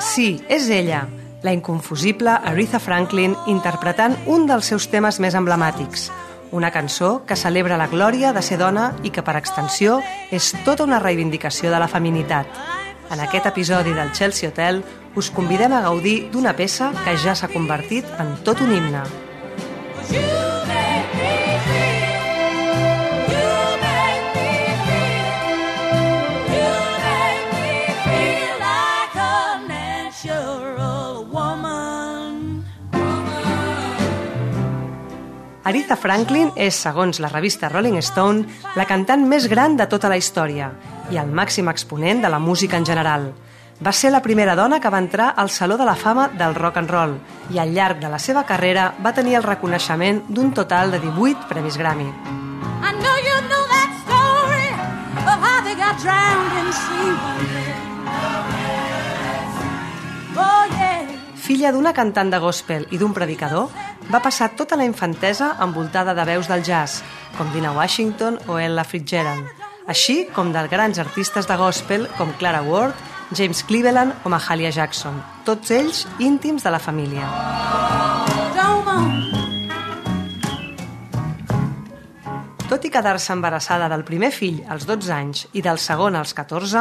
Sí, és ella, la inconfusible Aretha Franklin interpretant un dels seus temes més emblemàtics, una cançó que celebra la glòria de ser dona i que, per extensió, és tota una reivindicació de la feminitat. En aquest episodi del Chelsea Hotel us convidem a gaudir d'una peça que ja s'ha convertit en tot un himne. You Aretha Franklin és, segons la revista Rolling Stone, la cantant més gran de tota la història i el màxim exponent de la música en general. Va ser la primera dona que va entrar al Saló de la Fama del Rock and Roll i al llarg de la seva carrera va tenir el reconeixement d'un total de 18 Premis Grammy. I know you know that story of how they got drowned in sea. Oh yeah. Filla d'una cantant de gospel i d'un predicador, va passar tota la infantesa envoltada de veus del jazz, com Dina Washington o Ella Fitzgerald, així com de grans artistes de gospel com Clara Ward, James Cleveland o Mahalia Jackson, tots ells íntims de la família. Tot i quedar-se embarassada del primer fill als 12 anys i del segon als 14,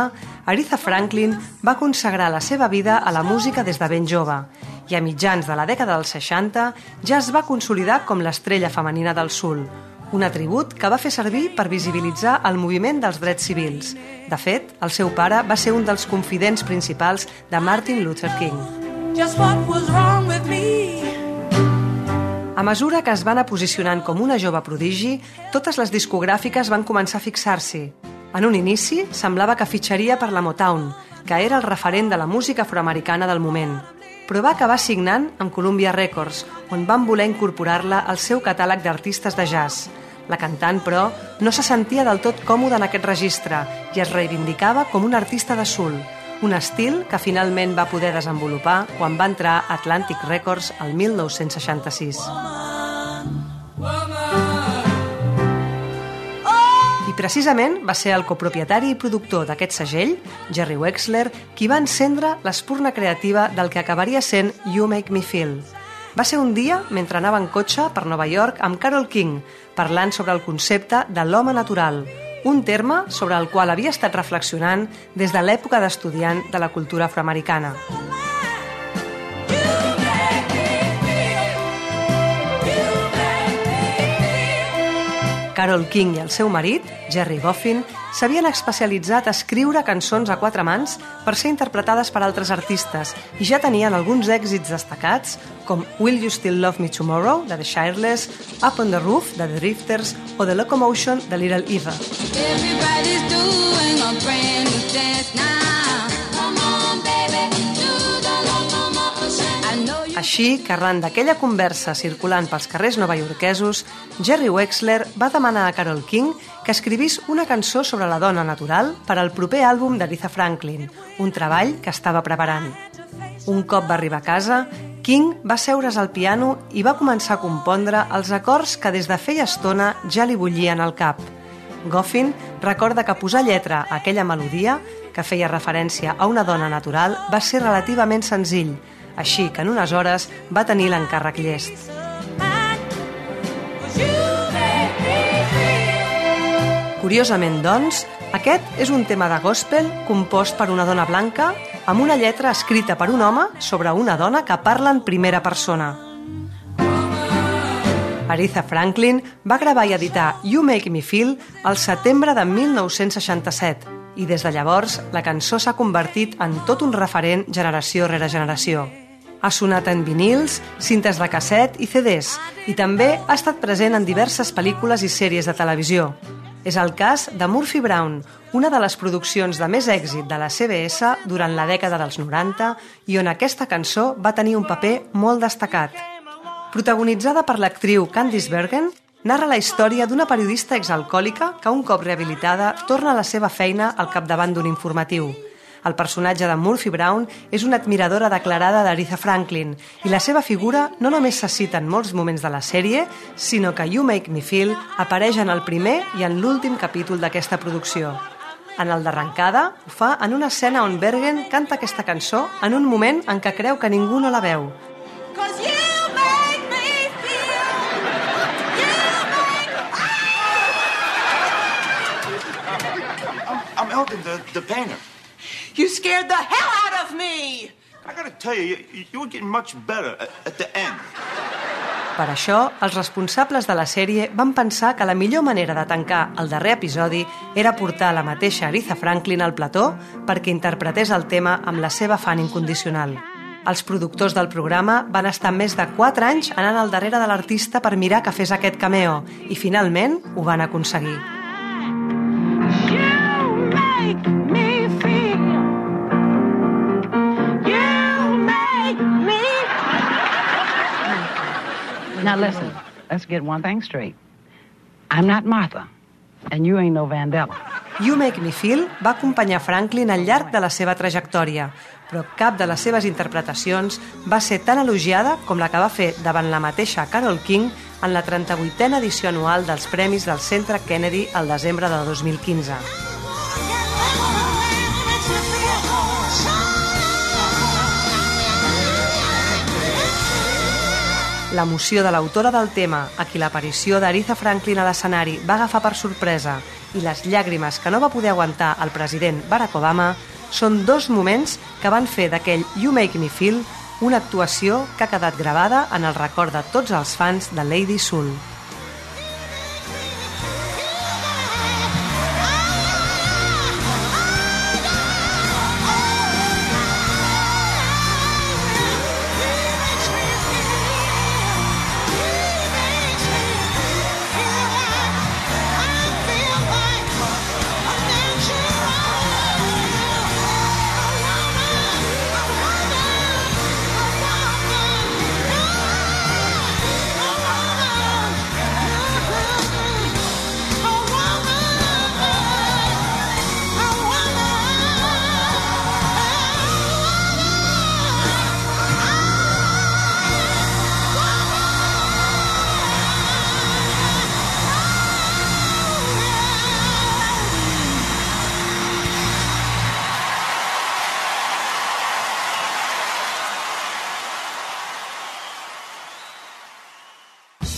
Aretha Franklin va consagrar la seva vida a la música des de ben jove i a mitjans de la dècada dels 60 ja es va consolidar com l'estrella femenina del soul, un atribut que va fer servir per visibilitzar el moviment dels drets civils. De fet, el seu pare va ser un dels confidents principals de Martin Luther King. Just what was wrong with me? A mesura que es va anar posicionant com una jove prodigi, totes les discogràfiques van començar a fixar-s'hi. En un inici, semblava que fitxaria per la Motown, que era el referent de la música afroamericana del moment. Però va acabar signant amb Columbia Records, on van voler incorporar-la al seu catàleg d'artistes de jazz. La cantant, però, no se sentia del tot còmoda en aquest registre i es reivindicava com una artista de soul, un estil que finalment va poder desenvolupar quan va entrar a Atlantic Records el 1966. I precisament va ser el copropietari i productor d'aquest segell, Jerry Wexler, qui va encendre l'espurna creativa del que acabaria sent You Make Me Feel. Va ser un dia mentre anava en cotxe per Nova York amb Carol King, parlant sobre el concepte de l'home natural, un terme sobre el qual havia estat reflexionant des de l'època d'estudiant de la cultura afroamericana. Carol King i el seu marit, Jerry Goffin, s'havien especialitzat a escriure cançons a quatre mans per ser interpretades per altres artistes i ja tenien alguns èxits destacats com Will You Still Love Me Tomorrow, de The Shireless, Up on the Roof, de The Drifters o The Locomotion, de Little Eva. Everybody's doing a brand new dance Així que arran d'aquella conversa circulant pels carrers novaiorquesos, Jerry Wexler va demanar a Carol King que escrivís una cançó sobre la dona natural per al proper àlbum d'Aretha Franklin, un treball que estava preparant. Un cop va arribar a casa, King va seure's al piano i va començar a compondre els acords que des de feia estona ja li bullien al cap. Goffin recorda que posar lletra a aquella melodia, que feia referència a una dona natural, va ser relativament senzill, així que en unes hores va tenir l'encàrrec llest. Curiosament, doncs, aquest és un tema de gospel compost per una dona blanca amb una lletra escrita per un home sobre una dona que parla en primera persona. Aretha Franklin va gravar i editar You Make Me Feel al setembre de 1967, I des de llavors, la cançó s'ha convertit en tot un referent generació rere generació. Ha sonat en vinils, cintes de casset i CDs, i també ha estat present en diverses pel·lícules i sèries de televisió. És el cas de Murphy Brown, una de les produccions de més èxit de la CBS durant la dècada dels 90 i on aquesta cançó va tenir un paper molt destacat. Protagonitzada per l'actriu Candice Bergen, narra la història d'una periodista exalcohòlica que un cop rehabilitada torna a la seva feina al capdavant d'un informatiu. El personatge de Murphy Brown és una admiradora declarada d'Aretha Franklin i la seva figura no només se cita en molts moments de la sèrie, sinó que You Make Me Feel apareix en el primer i en l'últim capítol d'aquesta producció. En el d'arrencada, ho fa en una escena on Bergen canta aquesta cançó en un moment en què creu que ningú no la veu. Cause you make me feel. I'm Elton, the, the painter. You scared the hell out of me! I gotta tell you, you, you were getting much better at, at the end. Per això, els responsables de la sèrie van pensar que la millor manera de tancar el darrer episodi era portar la mateixa Aretha Franklin al plató perquè interpretés el tema amb la seva fan incondicional. Els productors del programa van estar més de 4 anys anant al darrere de l'artista per mirar que fes aquest cameo i finalment ho van aconseguir. Now listen, let's get one thing straight. I'm not Martha, and you ain't no Vandella. You Make Me Feel va acompanyar Franklin al llarg de la seva trajectòria, però cap de les seves interpretacions va ser tan elogiada com la que va fer davant la mateixa Carol King en la 38a edició anual dels Premis del Centre Kennedy al desembre de 2015. L'emoció de l'autora del tema, a qui l'aparició d'Aretha Franklin a l'escenari va agafar per sorpresa, i les llàgrimes que no va poder aguantar el president Barack Obama són dos moments que van fer d'aquell You Make Me Feel una actuació que ha quedat gravada en el record de tots els fans de Lady Soul.